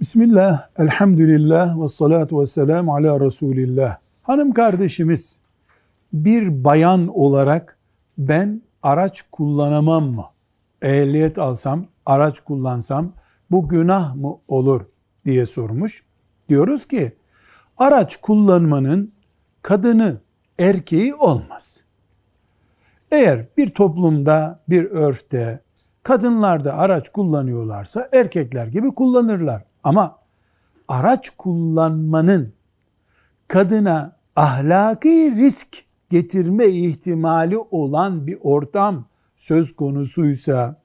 Bismillah, elhamdülillah ve salatu ve selamu ala Resulillah. Hanım kardeşimiz bir bayan olarak ben araç kullanamam mı? Ehliyet alsam, araç kullansam bu günah mı olur diye sormuş. Diyoruz ki araç kullanmanın kadını erkeği olmaz. Eğer bir toplumda, bir örfte kadınlar da araç kullanıyorlarsa erkekler gibi kullanırlar. Ama araç kullanmanın kadına ahlaki risk getirme ihtimali olan bir ortam söz konusuysa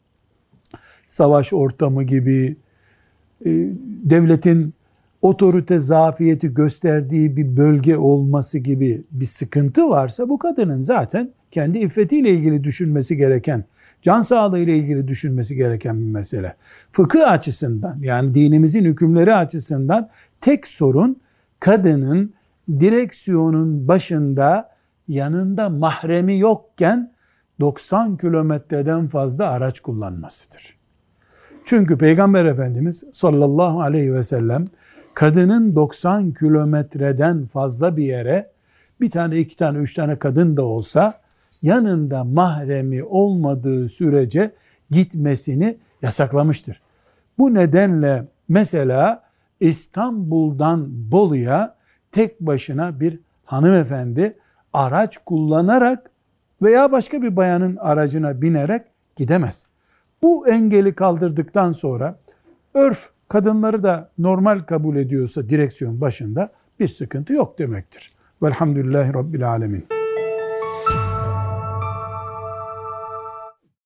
savaş ortamı gibi e, devletin otorite zafiyeti gösterdiği bir bölge olması gibi bir sıkıntı varsa bu kadının zaten kendi iffetiyle ilgili düşünmesi gereken, can sağlığı ile ilgili düşünmesi gereken bir mesele. Fıkıh açısından yani dinimizin hükümleri açısından tek sorun kadının direksiyonun başında yanında mahremi yokken 90 kilometreden fazla araç kullanmasıdır. Çünkü Peygamber Efendimiz sallallahu aleyhi ve sellem kadının 90 kilometreden fazla bir yere bir tane, iki tane, üç tane kadın da olsa yanında mahremi olmadığı sürece gitmesini yasaklamıştır. Bu nedenle mesela İstanbul'dan Bolu'ya tek başına bir hanımefendi araç kullanarak veya başka bir bayanın aracına binerek gidemez. Bu engeli kaldırdıktan sonra örf kadınları da normal kabul ediyorsa direksiyon başında bir sıkıntı yok demektir. Velhamdülillahi Rabbil Alemin.